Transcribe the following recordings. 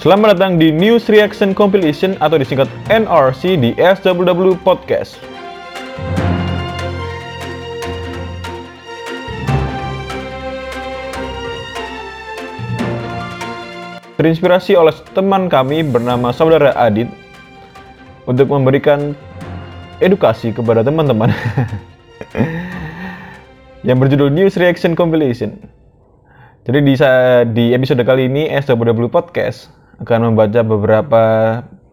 Selamat datang di News Reaction Compilation atau disingkat NRC di SWW Podcast. Terinspirasi oleh teman kami bernama Saudara Adit untuk memberikan edukasi kepada teman-teman yang berjudul News Reaction Compilation. Jadi di, di episode kali ini SWW Podcast akan membaca beberapa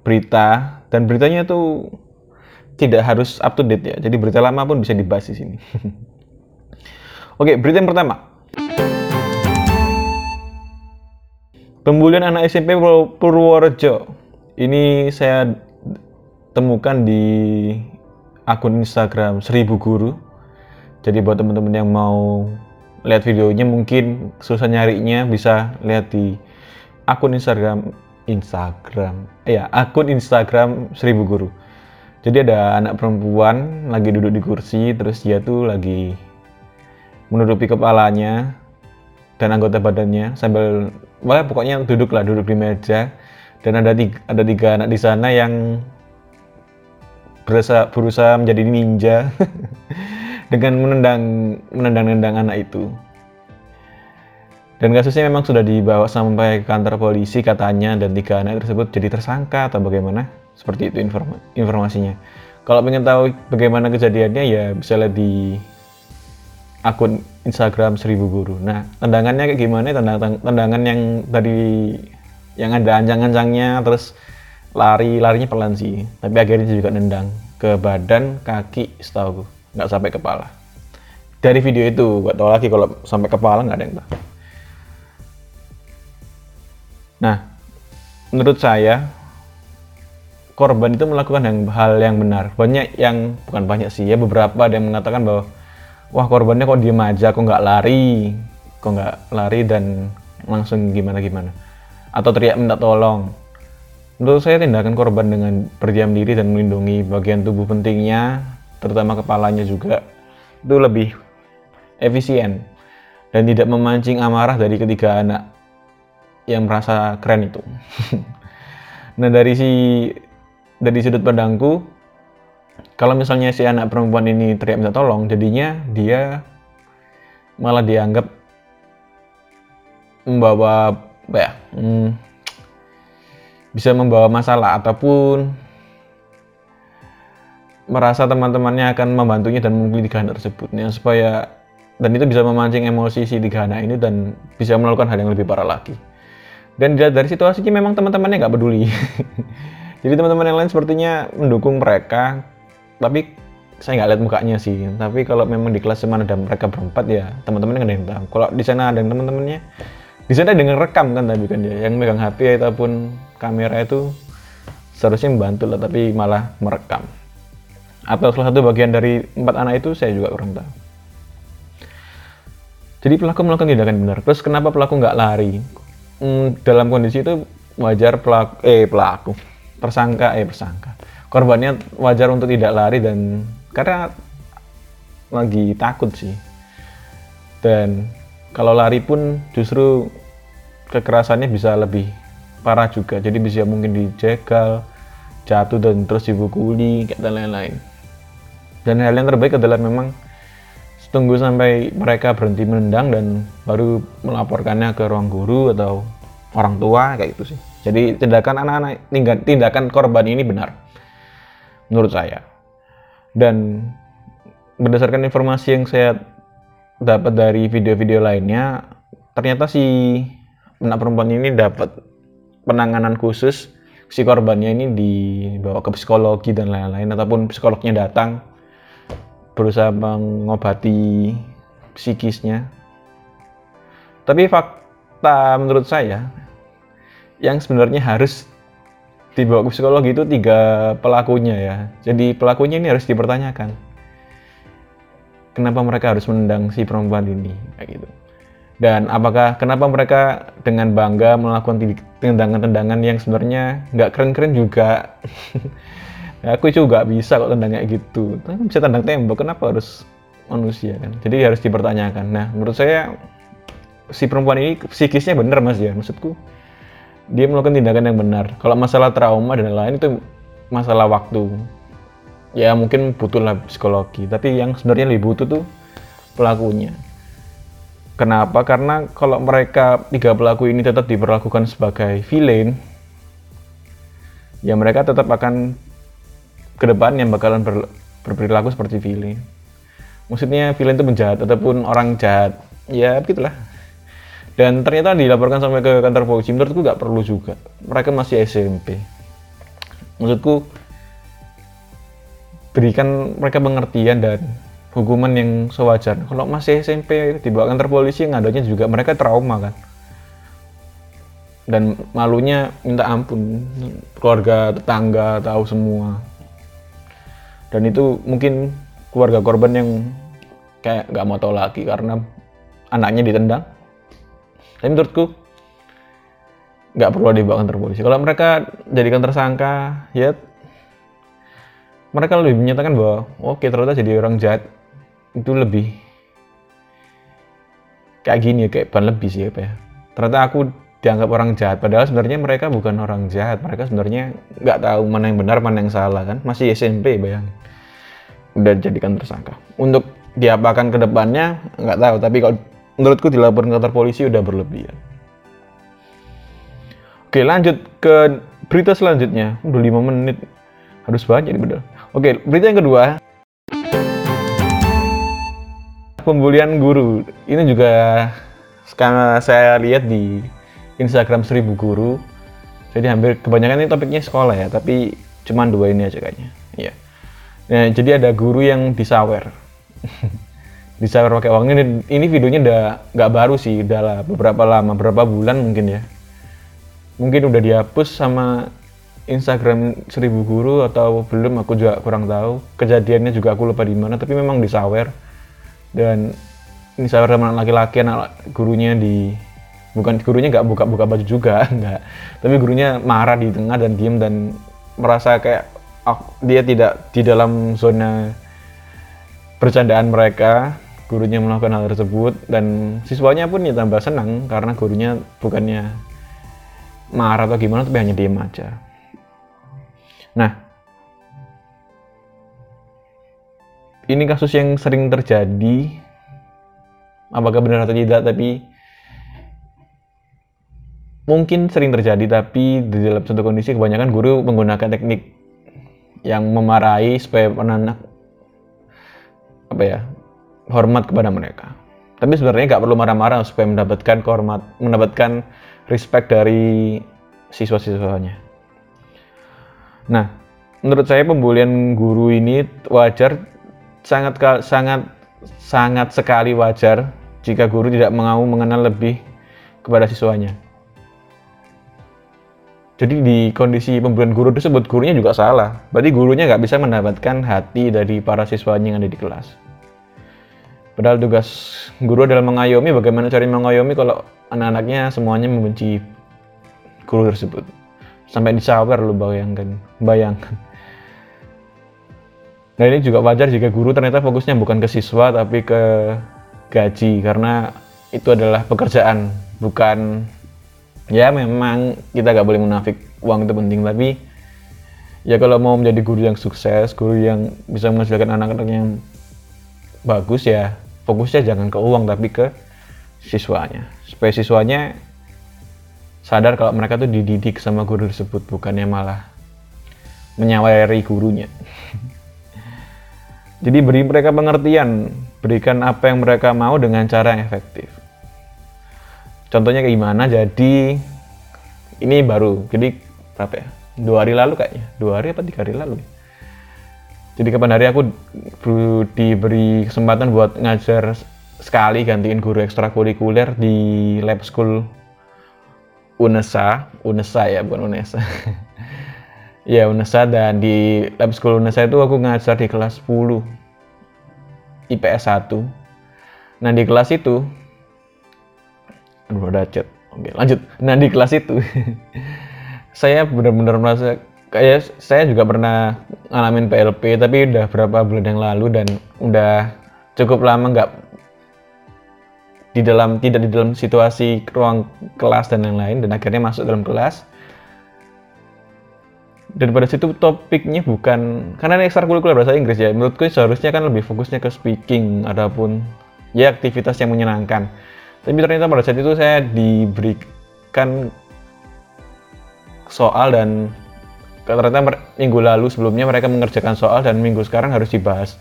berita dan beritanya tuh tidak harus up to date ya. Jadi berita lama pun bisa dibahas di sini. Oke, berita yang pertama. Pembulian anak SMP Purworejo. Ini saya temukan di akun Instagram Seribu Guru. Jadi buat teman-teman yang mau lihat videonya mungkin susah nyarinya bisa lihat di akun Instagram Instagram ya akun Instagram Seribu Guru. Jadi ada anak perempuan lagi duduk di kursi terus dia tuh lagi menutupi kepalanya dan anggota badannya sambil wah pokoknya duduk lah duduk di meja dan ada tiga, ada tiga anak di sana yang berusaha berusaha menjadi ninja dengan menendang menendang-nendang anak itu. Dan kasusnya memang sudah dibawa sampai ke kantor polisi katanya dan tiga anak tersebut jadi tersangka atau bagaimana? Seperti itu inform informasinya. Kalau ingin tahu bagaimana kejadiannya ya bisa lihat di akun Instagram Seribu Guru. Nah, tendangannya kayak gimana? Tendang tendangan yang tadi yang ada ancang-ancangnya terus lari larinya pelan sih, tapi akhirnya juga nendang ke badan, kaki, setahu nggak sampai kepala. Dari video itu, gak tahu lagi kalau sampai kepala nggak ada yang tahu. Nah, menurut saya korban itu melakukan yang hal yang benar. Banyak yang bukan banyak sih ya beberapa ada yang mengatakan bahwa wah korbannya kok diem aja, kok nggak lari, kok nggak lari dan langsung gimana gimana, atau teriak minta tolong. Menurut saya tindakan korban dengan berdiam diri dan melindungi bagian tubuh pentingnya, terutama kepalanya juga, itu lebih efisien dan tidak memancing amarah dari ketiga anak yang merasa keren itu. nah dari si dari sudut pandangku, kalau misalnya si anak perempuan ini teriak minta tolong, jadinya dia malah dianggap membawa ya, hmm, bisa membawa masalah ataupun merasa teman-temannya akan membantunya dan memilih tiga anak tersebut. Ya, supaya dan itu bisa memancing emosi si tiga anak ini dan bisa melakukan hal yang lebih parah lagi. Dan dilihat dari situasinya memang teman-temannya nggak peduli. Jadi teman-teman yang lain sepertinya mendukung mereka tapi saya nggak lihat mukanya sih. Tapi kalau memang di kelas mana ada mereka berempat ya teman-temannya nggak ada yang tahu. Kalau di sana ada teman-temannya di sana dengan rekam kan tapi kan dia yang megang HP ataupun kamera itu seharusnya membantu lah tapi malah merekam. Atau salah satu bagian dari empat anak itu saya juga kurang tahu. Jadi pelaku melakukan tindakan benar. Terus kenapa pelaku nggak lari? Hmm, dalam kondisi itu wajar pelaku eh pelaku. Tersangka eh tersangka. Korbannya wajar untuk tidak lari dan karena lagi takut sih. Dan kalau lari pun justru kekerasannya bisa lebih parah juga jadi bisa mungkin dijegal jatuh dan terus dibukuli dan lain-lain dan hal yang terbaik adalah memang tunggu sampai mereka berhenti menendang dan baru melaporkannya ke ruang guru atau orang tua kayak gitu sih. Jadi tindakan anak-anak tindakan korban ini benar menurut saya. Dan berdasarkan informasi yang saya dapat dari video-video lainnya, ternyata si anak perempuan ini dapat penanganan khusus si korbannya ini dibawa ke psikologi dan lain-lain ataupun psikolognya datang berusaha mengobati psikisnya. Tapi fakta menurut saya yang sebenarnya harus dibawa ke psikologi itu tiga pelakunya ya. Jadi pelakunya ini harus dipertanyakan. Kenapa mereka harus menendang si perempuan ini kayak gitu. dan apakah kenapa mereka dengan bangga melakukan tendangan-tendangan yang sebenarnya nggak keren-keren juga? Aku juga bisa kok tendang kayak gitu. Tapi bisa tendang tembok kenapa harus manusia kan? Jadi harus dipertanyakan. Nah menurut saya si perempuan ini psikisnya benar mas ya. Maksudku dia melakukan tindakan yang benar. Kalau masalah trauma dan lain-lain itu masalah waktu ya mungkin butuh lah psikologi tapi yang sebenarnya lebih butuh tuh pelakunya Kenapa? Karena kalau mereka tiga pelaku ini tetap diperlakukan sebagai villain, ya mereka tetap akan ke depan yang bakalan ber, berperilaku seperti villain. Maksudnya villain itu penjahat ataupun orang jahat, ya begitulah. Dan ternyata dilaporkan sampai ke kantor polisi, menurutku nggak perlu juga. Mereka masih SMP. Maksudku berikan mereka pengertian dan hukuman yang sewajar. Kalau masih SMP dibawa kantor polisi ngadanya juga mereka trauma kan. Dan malunya minta ampun keluarga tetangga tahu semua. Dan itu mungkin keluarga korban yang kayak nggak mau tahu lagi karena anaknya ditendang. Tapi menurutku nggak perlu dibawa kantor polisi. Kalau mereka jadikan tersangka, ya mereka lebih menyatakan bahwa oke okay, ternyata jadi orang jahat itu lebih kayak gini ya kayak ban lebih sih apa ya. Ternyata aku dianggap orang jahat padahal sebenarnya mereka bukan orang jahat. Mereka sebenarnya nggak tahu mana yang benar mana yang salah kan? Masih SMP bayang udah jadikan tersangka. Untuk diapakan ke depannya nggak tahu. Tapi kalau menurutku dilaporkan kantor polisi udah berlebihan. Oke lanjut ke berita selanjutnya. Udah lima menit harus banyak nih bener. Oke berita yang kedua. Pembulian guru. Ini juga sekarang saya lihat di Instagram seribu guru. Jadi hampir kebanyakan ini topiknya sekolah ya tapi cuma dua ini aja kayaknya. Iya. Nah, jadi ada guru yang disawer. Disawer pakai uang. Ini ini videonya udah nggak baru sih udah lah beberapa lama beberapa bulan mungkin ya. Mungkin udah dihapus sama Instagram seribu guru atau belum aku juga kurang tahu. Kejadiannya juga aku lupa di mana tapi memang disawer dan ini saya teman laki-laki anak gurunya di bukan gurunya nggak buka-buka baju juga nggak. Tapi gurunya marah di tengah dan diem dan merasa kayak oh, dia tidak di dalam zona bercandaan mereka. Gurunya melakukan hal tersebut dan siswanya pun ya tambah senang karena gurunya bukannya marah atau gimana tapi hanya diem aja nah ini kasus yang sering terjadi. Apakah benar atau tidak tapi mungkin sering terjadi tapi di dalam suatu kondisi kebanyakan guru menggunakan teknik yang memarahi supaya anak apa ya hormat kepada mereka. Tapi sebenarnya nggak perlu marah-marah supaya mendapatkan kehormat mendapatkan respect dari siswa-siswanya nah menurut saya pembulian guru ini wajar sangat sangat sangat sekali wajar jika guru tidak mau mengenal lebih kepada siswanya. Jadi di kondisi pemberian guru tersebut gurunya juga salah. Berarti gurunya nggak bisa mendapatkan hati dari para siswanya yang ada di kelas. Padahal tugas guru adalah mengayomi bagaimana cara mengayomi kalau anak-anaknya semuanya membenci guru tersebut. Sampai disawer lu bayangkan, bayangkan. Nah ini juga wajar jika guru ternyata fokusnya bukan ke siswa tapi ke gaji karena itu adalah pekerjaan bukan ya memang kita gak boleh munafik uang itu penting tapi ya kalau mau menjadi guru yang sukses guru yang bisa menghasilkan anak-anak yang bagus ya fokusnya jangan ke uang tapi ke siswanya supaya siswanya sadar kalau mereka tuh dididik sama guru tersebut bukannya malah menyawari gurunya Jadi beri mereka pengertian, berikan apa yang mereka mau dengan cara yang efektif. Contohnya kayak gimana? Jadi ini baru, jadi berapa ya? Dua hari lalu kayaknya, dua hari apa tiga hari lalu. Jadi kapan hari aku diberi kesempatan buat ngajar sekali gantiin guru ekstrakurikuler di lab school UNESA, UNESA ya bukan UNESA. Ya UNESA dan di lab school UNESA itu aku ngajar di kelas 10 IPS 1. Nah di kelas itu aduh ada chat oke lanjut nah di kelas itu saya benar-benar merasa kayak saya juga pernah ngalamin PLP tapi udah berapa bulan yang lalu dan udah cukup lama nggak di dalam tidak di dalam situasi ruang kelas dan lain-lain dan akhirnya masuk dalam kelas. Dan pada situ topiknya bukan karena ini ekstrakurikuler bahasa Inggris ya menurutku seharusnya kan lebih fokusnya ke speaking ataupun ya aktivitas yang menyenangkan. Tapi ternyata pada saat itu saya diberikan soal dan ternyata minggu lalu sebelumnya mereka mengerjakan soal dan minggu sekarang harus dibahas.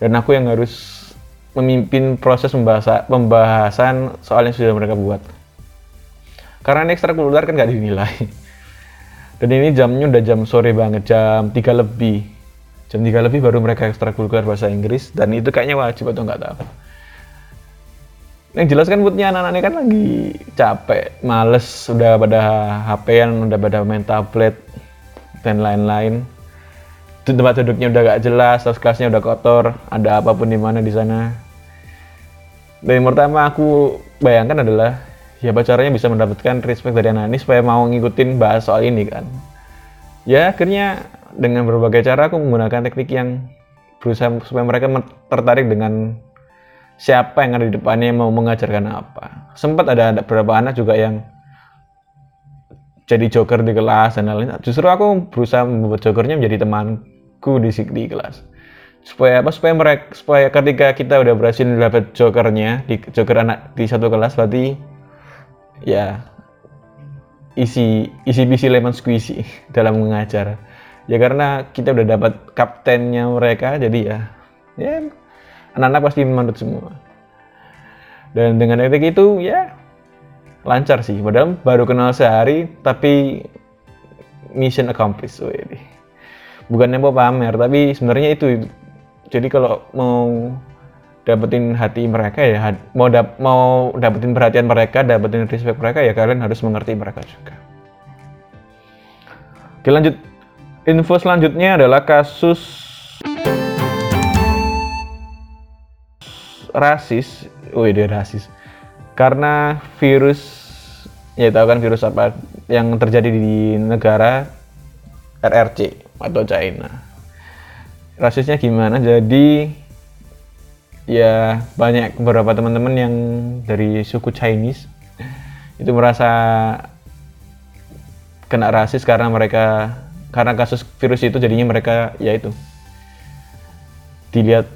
Dan aku yang harus memimpin proses pembahasa, pembahasan soal yang sudah mereka buat. Karena ini ekstrakurikuler kan nggak dinilai. Dan ini jamnya udah jam sore banget, jam 3 lebih. Jam 3 lebih baru mereka ekstrakurikuler bahasa Inggris, dan itu kayaknya wajib atau nggak tahu. Yang jelas kan buatnya anak-anak ini kan lagi capek, males, udah pada HP-an, udah pada main tablet, dan lain-lain tempat duduknya udah gak jelas, terus kelasnya udah kotor, ada apa pun di mana di sana dan yang pertama aku bayangkan adalah ya caranya bisa mendapatkan respect dari anak ini supaya mau ngikutin bahas soal ini kan? Ya akhirnya dengan berbagai cara aku menggunakan teknik yang berusaha supaya mereka tertarik dengan siapa yang ada di depannya yang mau mengajarkan apa. Sempat ada, ada beberapa anak juga yang jadi joker di kelas dan lain-lain. Justru aku berusaha membuat jokernya menjadi temanku di, di kelas supaya apa? Supaya mereka supaya ketika kita udah berhasil dapat jokernya di joker anak di satu kelas berarti ya isi isi bisi lemon squeezy dalam mengajar. Ya karena kita udah dapat kaptennya mereka jadi ya ya anak-anak pasti menurut semua. Dan dengan teknik itu ya lancar sih. Padahal baru kenal sehari tapi mission accomplished oh, ini bukannya mau pamer tapi sebenarnya itu jadi kalau mau dapetin hati mereka ya mau dap mau dapetin perhatian mereka dapetin respect mereka ya kalian harus mengerti mereka juga. Oke lanjut. Info selanjutnya adalah kasus rasis. Oh dia rasis. Karena virus ya tahu kan virus apa yang terjadi di negara RRC atau China rasisnya gimana jadi ya banyak beberapa teman-teman yang dari suku Chinese itu merasa kena rasis karena mereka karena kasus virus itu jadinya mereka ya itu dilihat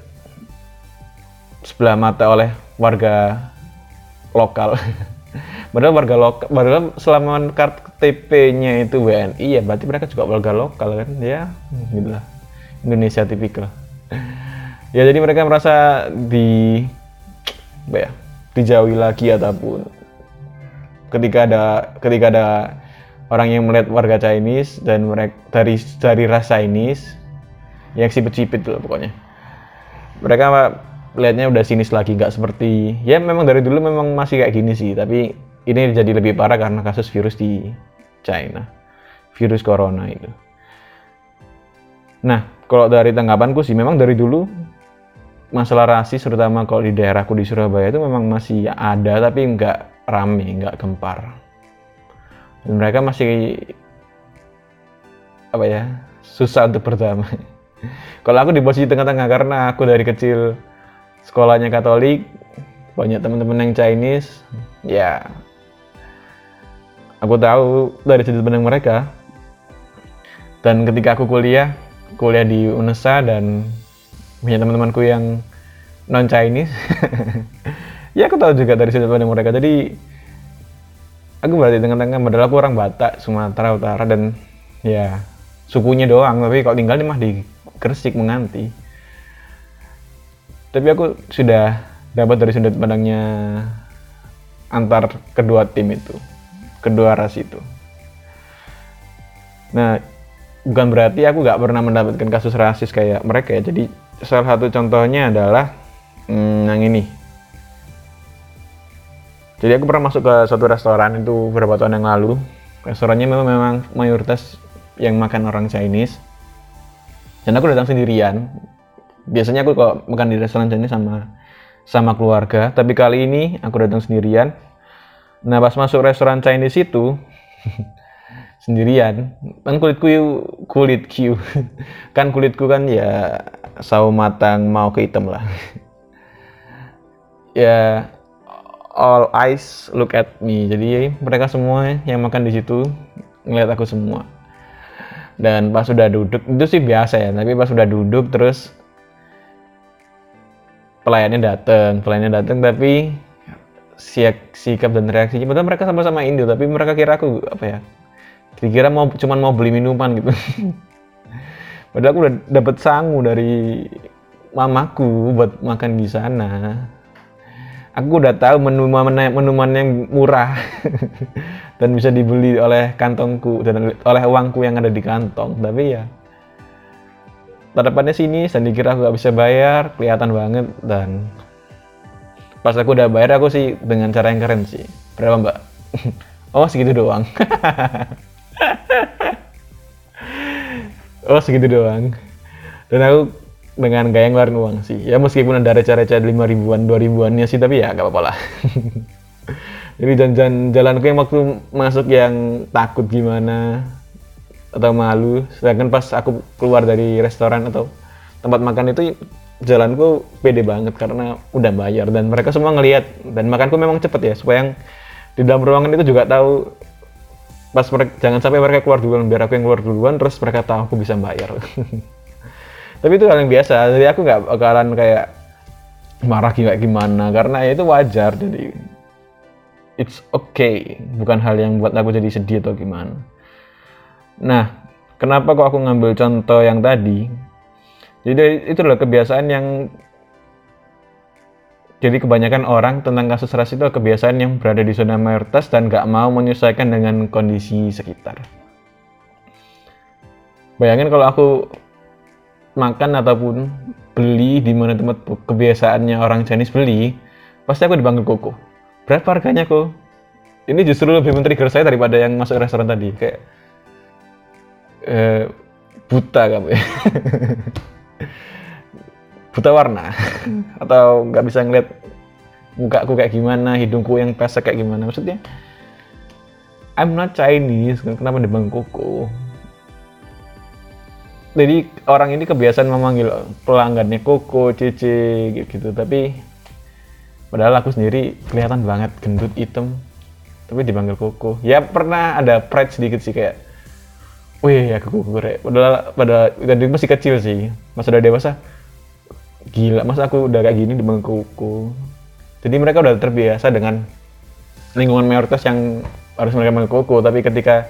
sebelah mata oleh warga lokal. Padahal warga lokal, padahal selama KTP-nya itu WNI ya berarti mereka juga warga lokal kan ya, gitu lah. Indonesia tipikal. Ya jadi mereka merasa di apa ya dijauhi lagi ataupun ketika ada ketika ada orang yang melihat warga Chinese dan mereka dari dari ras Chinese yang sipit-sipit tuh pokoknya. Mereka lihatnya udah sinis lagi nggak seperti ya memang dari dulu memang masih kayak gini sih tapi ini jadi lebih parah karena kasus virus di China virus corona itu. Nah kalau dari tanggapanku sih memang dari dulu masalah rasis terutama kalau di daerahku di Surabaya itu memang masih ada tapi nggak rame, nggak gempar. Dan mereka masih apa ya susah untuk pertama. kalau aku di posisi tengah-tengah karena aku dari kecil sekolahnya Katolik, banyak teman-teman yang Chinese, ya aku tahu dari sudut pandang mereka. Dan ketika aku kuliah, kuliah di UNESA dan punya teman-temanku yang non Chinese ya aku tahu juga dari sudut pandang mereka. Jadi aku berarti tengah-tengah padahal aku orang Batak Sumatera Utara dan ya sukunya doang. Tapi kalau tinggal di mah di Gresik menganti. Tapi aku sudah dapat dari sudut pandangnya antar kedua tim itu kedua ras itu. Nah bukan berarti aku nggak pernah mendapatkan kasus rasis kayak mereka ya. Jadi salah satu contohnya adalah hmm, yang ini. Jadi aku pernah masuk ke suatu restoran itu beberapa tahun yang lalu. Restorannya memang, memang mayoritas yang makan orang Chinese. Dan aku datang sendirian. Biasanya aku kok makan di restoran Chinese sama sama keluarga, tapi kali ini aku datang sendirian. Nah pas masuk restoran Chinese itu sendirian, kan kulitku kulitku kan kulitku kan ya sawo matang mau ke hitam lah. ya all eyes look at me. Jadi mereka semua yang makan di situ ngeliat aku semua. Dan pas sudah duduk itu sih biasa ya, tapi pas sudah duduk terus pelayannya datang, pelayannya datang tapi siak, sikap dan reaksinya padahal mereka sama-sama Indo tapi mereka kira aku apa ya dikira mau cuman mau beli minuman gitu. Padahal aku udah dapet sangu dari mamaku buat makan di sana. Aku udah tahu menu menu yang murah dan bisa dibeli oleh kantongku dan oleh uangku yang ada di kantong. Tapi ya tatapannya sini saya dikira aku gak bisa bayar kelihatan banget dan pas aku udah bayar aku sih dengan cara yang keren sih. Berapa mbak? Oh segitu doang oh segitu doang. Dan aku dengan gaya ngeluarin uang sih. Ya meskipun ada receh-receh lima ribuan dua ribuannya sih tapi ya gak apa-apa lah. Jadi jalan-jalan jalanku yang waktu masuk yang takut gimana atau malu sedangkan pas aku keluar dari restoran atau tempat makan itu jalanku pede banget karena udah bayar. Dan mereka semua ngelihat dan makanku memang cepet ya supaya yang di dalam ruangan itu juga tahu pas mereka jangan sampai mereka keluar duluan biar aku yang keluar duluan terus mereka tahu aku bisa bayar. Tapi itu hal yang biasa jadi aku nggak bakalan kayak marah gimana gimana karena ya itu wajar jadi it's okay. Bukan hal yang buat aku jadi sedih atau gimana. Nah kenapa kok aku ngambil contoh yang tadi? Jadi itu adalah kebiasaan yang jadi kebanyakan orang tentang kasus ras itu kebiasaan yang berada di zona mayoritas dan gak mau menyesuaikan dengan kondisi sekitar. Bayangin kalau aku makan ataupun beli di mana tempat kebiasaannya orang Chinese beli, pasti aku dipanggil koko. Berapa harganya kok? Ini justru lebih men-trigger saya daripada yang masuk restoran tadi. Kayak eh, buta kamu ya. buta warna. Hmm. atau nggak bisa ngeliat mukaku kayak gimana hidungku yang pesek kayak gimana. Maksudnya I'm not Chinese kenapa di Bangkokku jadi orang ini kebiasaan memanggil pelanggannya Koko, Cici gitu tapi padahal aku sendiri kelihatan banget gendut hitam tapi dipanggil Koko ya pernah ada pride sedikit sih kayak wih ya Koko padahal pada masih kecil sih. Pas udah dewasa gila masa aku udah kayak gini di Bengkuku jadi mereka udah terbiasa dengan lingkungan mayoritas yang harus mereka Bengkuku tapi ketika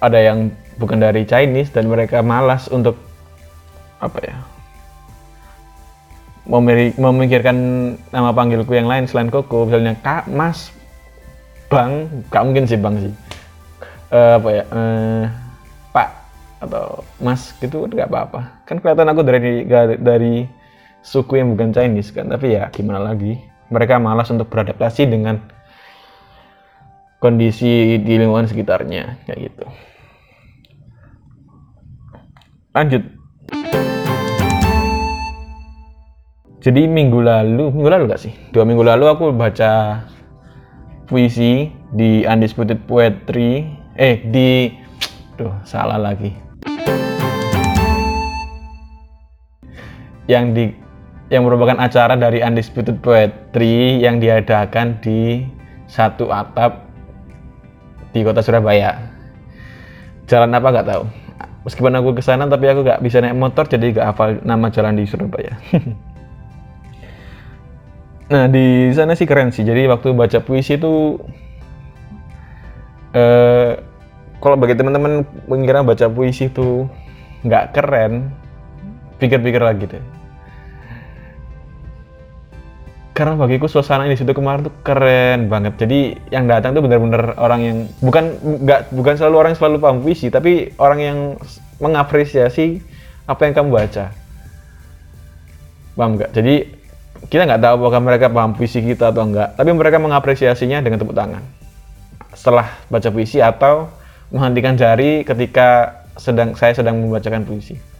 ada yang bukan dari Chinese dan mereka malas untuk apa ya memikirkan nama panggilku yang lain selain Koko misalnya Kak Mas Bang gak mungkin sih Bang sih. Uh, apa ya uh, Pak atau Mas gitu nggak apa-apa. Kan kelihatan aku dari dari suku yang bukan Chinese kan tapi ya gimana lagi? Mereka malas untuk beradaptasi dengan kondisi di lingkungan sekitarnya kayak gitu. Lanjut. Jadi minggu lalu minggu lalu gak sih? Dua minggu lalu aku baca puisi di Undisputed Poetry eh di tuh salah lagi. Yang di yang merupakan acara dari Undisputed Poetry yang diadakan di satu atap di kota Surabaya. Jalan apa nggak tahu. Meskipun aku ke sana tapi aku nggak bisa naik motor jadi nggak hafal nama jalan di Surabaya. nah di sana sih keren sih. Jadi waktu baca puisi itu eh, kalau bagi teman-teman mengira baca puisi itu nggak keren, pikir-pikir lagi deh karena bagiku suasana di situ kemarin tuh keren banget. Jadi yang datang tuh bener-bener orang yang bukan nggak bukan selalu orang yang selalu paham puisi, tapi orang yang mengapresiasi apa yang kamu baca. Paham nggak? Jadi kita nggak tahu apakah mereka paham puisi kita atau enggak, tapi mereka mengapresiasinya dengan tepuk tangan. Setelah baca puisi atau menghentikan jari ketika sedang saya sedang membacakan puisi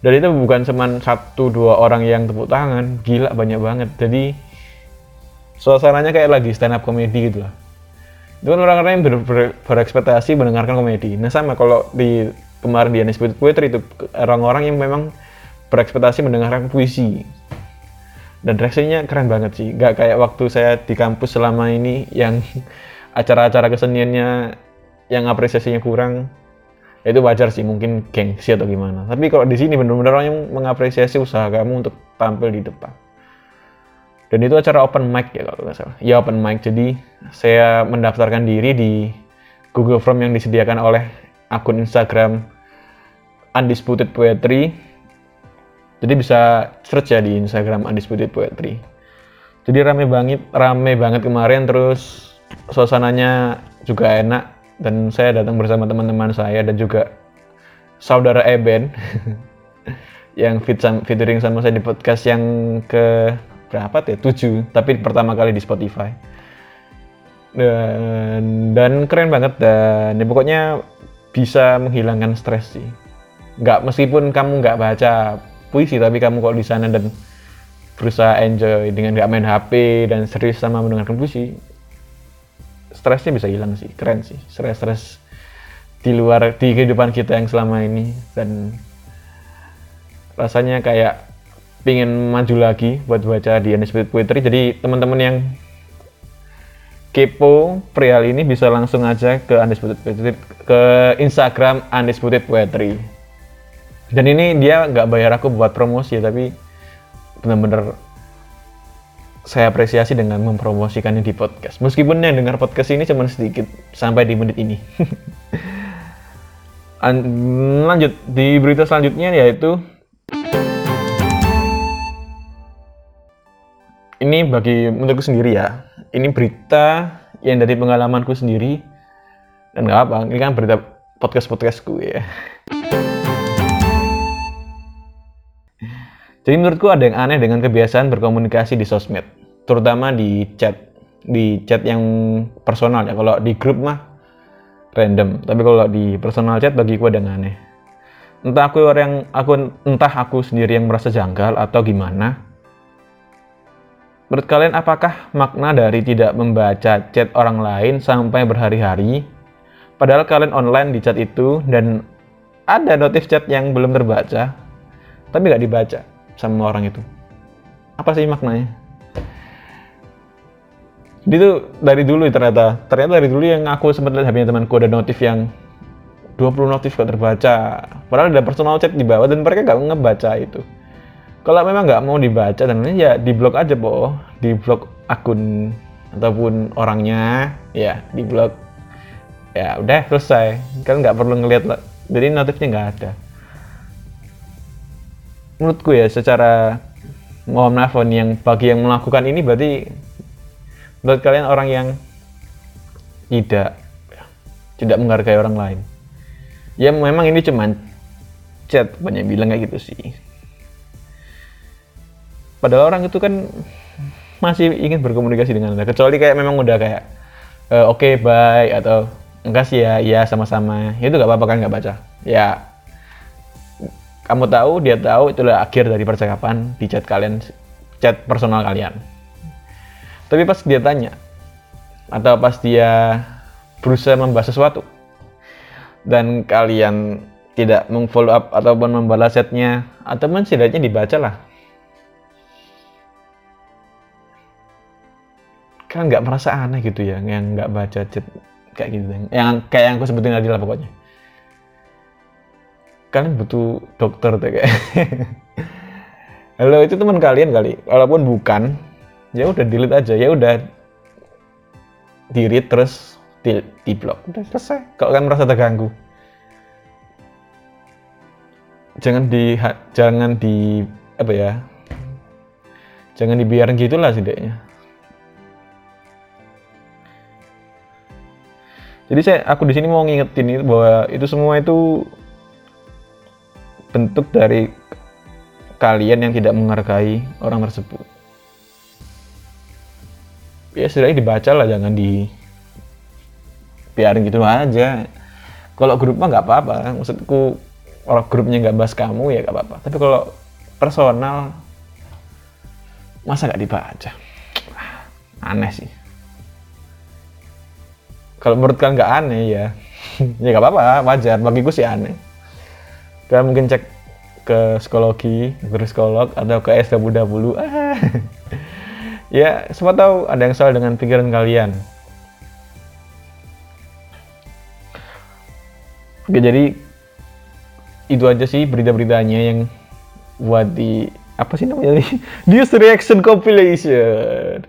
dan itu bukan cuma satu dua orang yang tepuk tangan. Gila banyak banget. Jadi suasananya kayak lagi stand up comedy gitu lah. Itu kan orang-orang yang ber, ber, berekspektasi mendengarkan komedi. Nah sama kalau di kemarin di Undisputed Poetry itu orang-orang yang memang berekspektasi mendengarkan puisi. Dan reaksinya keren banget sih. Gak kayak waktu saya di kampus selama ini yang acara-acara keseniannya yang apresiasinya kurang ya itu wajar sih mungkin gengsi atau gimana. Tapi kalau di sini benar-benar orang yang mengapresiasi usaha kamu untuk tampil di depan. Dan itu acara open mic ya kalau nggak salah. Ya open mic. Jadi saya mendaftarkan diri di Google Form yang disediakan oleh akun Instagram Undisputed Poetry. Jadi bisa search ya di Instagram Undisputed Poetry. Jadi rame banget, rame banget kemarin. Terus suasananya juga enak dan saya datang bersama teman-teman saya dan juga saudara Eben yang fit sam featuring sama saya di podcast yang ke berapa tuh? Tujuh, tapi pertama kali di Spotify. Dan, dan keren banget dan ya pokoknya bisa menghilangkan stres sih. Nggak meskipun kamu nggak baca puisi tapi kamu kok di sana dan berusaha enjoy dengan gak main HP dan serius sama mendengarkan puisi stresnya bisa hilang sih keren sih. Stres-stres di luar di kehidupan kita yang selama ini. Dan rasanya kayak pingin maju lagi buat baca di Undisputed Poetry. Jadi teman-teman yang kepo perihal ini bisa langsung aja ke Undisputed Poetry ke Instagram Undisputed Poetry. Dan ini dia nggak bayar aku buat promosi tapi benar-benar saya apresiasi dengan mempromosikannya di podcast. Meskipun yang dengar podcast ini cuma sedikit sampai di menit ini. Lanjut di berita selanjutnya yaitu ini bagi menurutku sendiri ya ini berita yang dari pengalamanku sendiri dan nggak apa ini kan berita podcast podcastku ya Jadi menurutku ada yang aneh dengan kebiasaan berkomunikasi di sosmed, terutama di chat, di chat yang personal ya. Kalau di grup mah random, tapi kalau di personal chat bagiku ada yang aneh. Entah aku orang aku entah aku sendiri yang merasa janggal atau gimana. Menurut kalian apakah makna dari tidak membaca chat orang lain sampai berhari-hari? Padahal kalian online di chat itu dan ada notif chat yang belum terbaca, tapi nggak dibaca sama orang itu. Apa sih maknanya? Jadi tuh dari dulu ternyata ternyata dari dulu yang aku sempat lihat HP temanku ada notif yang 20 notif gak terbaca. Padahal ada personal chat di bawah dan mereka gak ngebaca itu. Kalau memang nggak mau dibaca dan ya di blok aja po di blok akun ataupun orangnya ya di blok ya udah selesai. Kan nggak perlu ngeliat lah jadi notifnya nggak ada menurutku ya secara mohon maaf yang bagi yang melakukan ini berarti menurut kalian orang yang tidak tidak menghargai orang lain. Ya memang ini cuman chat banyak bilang kayak gitu sih. Padahal orang itu kan masih ingin berkomunikasi dengan anda kecuali kayak memang udah kayak e, oke okay, bye atau enggak sih ya ya sama-sama. Itu gak apa-apa kan nggak baca. Ya kamu tahu, dia tahu, itulah akhir dari percakapan di chat kalian, chat personal kalian. Tapi pas dia tanya, atau pas dia berusaha membahas sesuatu, dan kalian tidak mengfollow up ataupun membalas chatnya, atau setidaknya dibaca lah. Kan nggak merasa aneh gitu ya, yang nggak baca chat kayak gitu, yang kayak yang aku sebutin tadi lah pokoknya kalian butuh dokter tuh kayak. Halo itu teman kalian kali. Walaupun bukan ya udah delete aja. Ya udah delete terus di, di blok udah selesai. Kalau kan merasa terganggu? Jangan di jangan di apa ya? Jangan dibiarin gitulah setidaknya. Jadi saya aku di sini mau ngingetin itu bahwa itu semua itu bentuk dari kalian yang tidak menghargai orang tersebut. Ya setidaknya dibaca lah, jangan di biarin gitu aja. Kalau grup mah nggak apa-apa, maksudku kalau grupnya nggak bahas kamu ya nggak apa-apa. Tapi kalau personal, masa nggak dibaca? aneh sih kalau menurut kalian nggak aneh ya ya nggak apa-apa wajar bagiku sih aneh kalian mungkin cek ke psikologi guru psikolog atau ke SW ah. Ya semua tahu ada yang salah dengan pikiran kalian. Oke jadi itu aja sih berita-beritanya yang buat di apa sih namanya news reaction compilation.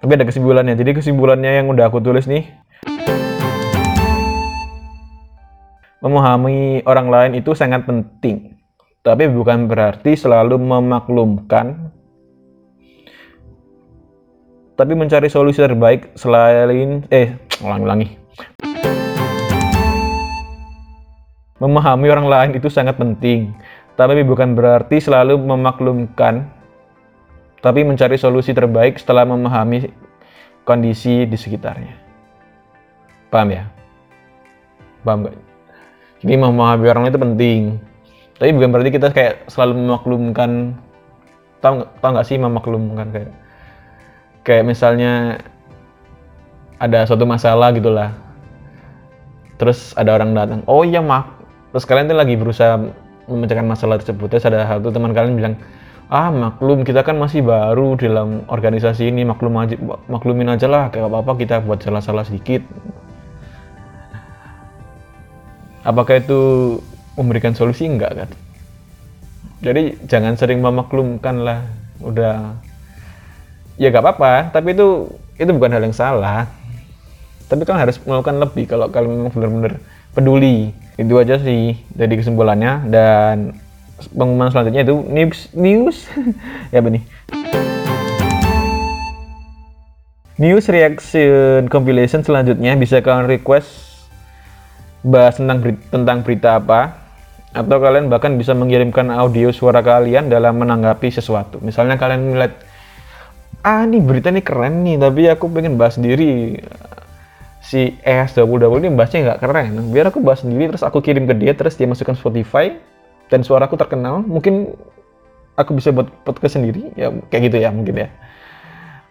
Tapi ada kesimpulannya. Jadi kesimpulannya yang udah aku tulis nih memahami orang lain itu sangat penting, tapi bukan berarti selalu memaklumkan, tapi mencari solusi terbaik selain eh ulang-ulangi. Memahami orang lain itu sangat penting, tapi bukan berarti selalu memaklumkan, tapi mencari solusi terbaik setelah memahami kondisi di sekitarnya. Paham ya? Paham gak? Jadi memahami orang itu penting. Tapi bukan berarti kita kayak selalu memaklumkan. Tahu tahu nggak sih memaklumkan kayak kayak misalnya ada suatu masalah gitulah. Terus ada orang datang, oh iya mak. Terus kalian tuh lagi berusaha memecahkan masalah tersebut. Terus ada satu teman kalian bilang, ah maklum kita kan masih baru dalam organisasi ini maklum aja maklumin aja lah kayak apa apa kita buat salah-salah sedikit apakah itu memberikan solusi? Enggak kan? Jadi jangan sering memaklumkan lah udah. Ya gak apa-apa. Tapi itu itu bukan hal yang salah. Tapi kan harus melakukan lebih. Kalau kalian memang benar-benar peduli itu aja sih dari kesimpulannya. Dan pengumuman selanjutnya itu news news. Ya benih news reaction compilation selanjutnya. Bisa kalian request bahas tentang berita, tentang berita apa atau kalian bahkan bisa mengirimkan audio suara kalian dalam menanggapi sesuatu. Misalnya kalian melihat ah ini berita ini keren nih tapi aku pengen bahas sendiri. Si ES double double ini bahasnya nggak keren. Biar aku bahas sendiri terus aku kirim ke dia terus dia masukkan Spotify dan suaraku terkenal. Mungkin aku bisa buat podcast sendiri ya kayak gitu ya mungkin ya.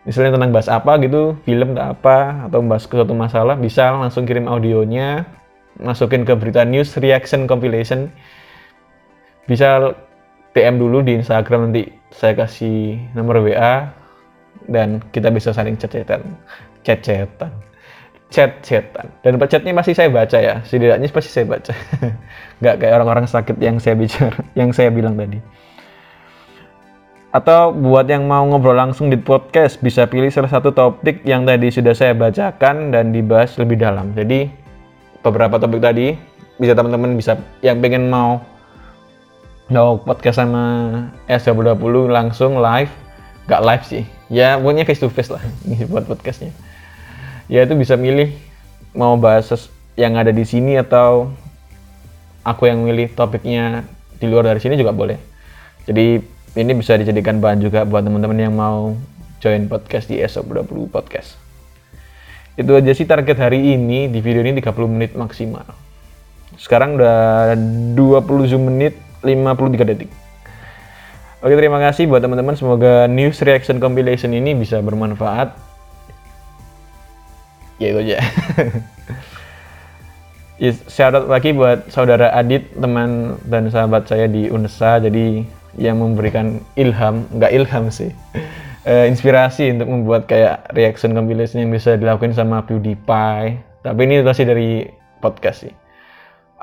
Misalnya tentang bahas apa gitu film apa atau bahas ke suatu masalah bisa langsung kirim audionya masukin ke berita news reaction compilation bisa DM dulu di Instagram nanti saya kasih nomor WA dan kita bisa saling chat-chatan chat-chatan chat-chatan dan chatnya masih saya baca ya. Setidaknya pasti saya baca. Nggak kayak orang-orang sakit yang saya bicara yang saya bilang tadi. Atau buat yang mau ngobrol langsung di podcast bisa pilih salah satu topik yang tadi sudah saya bacakan dan dibahas lebih dalam. Jadi beberapa topik tadi. Bisa teman-teman bisa yang pengen mau mau podcast sama S20 langsung live gak live sih. Ya pokoknya face to face lah ini buat podcastnya. Ya itu bisa milih mau bahas yang ada di sini atau aku yang milih topiknya di luar dari sini juga boleh. Jadi ini bisa dijadikan bahan juga buat teman-teman yang mau join podcast di S20 podcast itu aja sih target hari ini di video ini 30 menit maksimal. Sekarang udah 20 menit 53 detik. Oke terima kasih buat teman-teman. Semoga news reaction compilation ini bisa bermanfaat. Ya itu aja. Out lagi buat saudara Adit teman dan sahabat saya di UNESA jadi yang memberikan ilham nggak ilham sih uh, inspirasi untuk membuat kayak reaction compilation yang bisa dilakukan sama PewDiePie. Tapi ini masih dari podcast sih.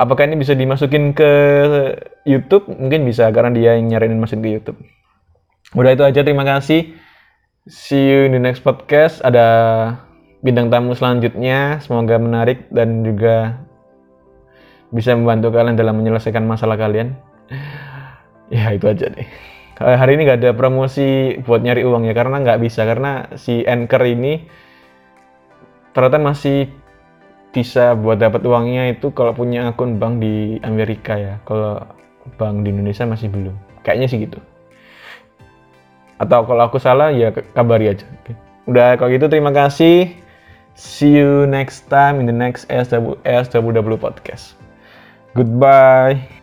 Apakah ini bisa dimasukin ke YouTube? Mungkin bisa karena dia yang nyariin masukin ke YouTube. Udah itu aja, terima kasih. See you in the next podcast. Ada bintang tamu selanjutnya. Semoga menarik dan juga bisa membantu kalian dalam menyelesaikan masalah kalian. Ya itu aja deh. Eh, hari ini nggak ada promosi buat nyari uang ya karena nggak bisa karena si anchor ini ternyata masih bisa buat dapat uangnya itu kalau punya akun bank di Amerika ya. Kalau bank di Indonesia masih belum. Kayaknya sih gitu. Atau kalau aku salah ya kabari aja. Udah kalau gitu terima kasih. See you next time in the next SW, podcast. Goodbye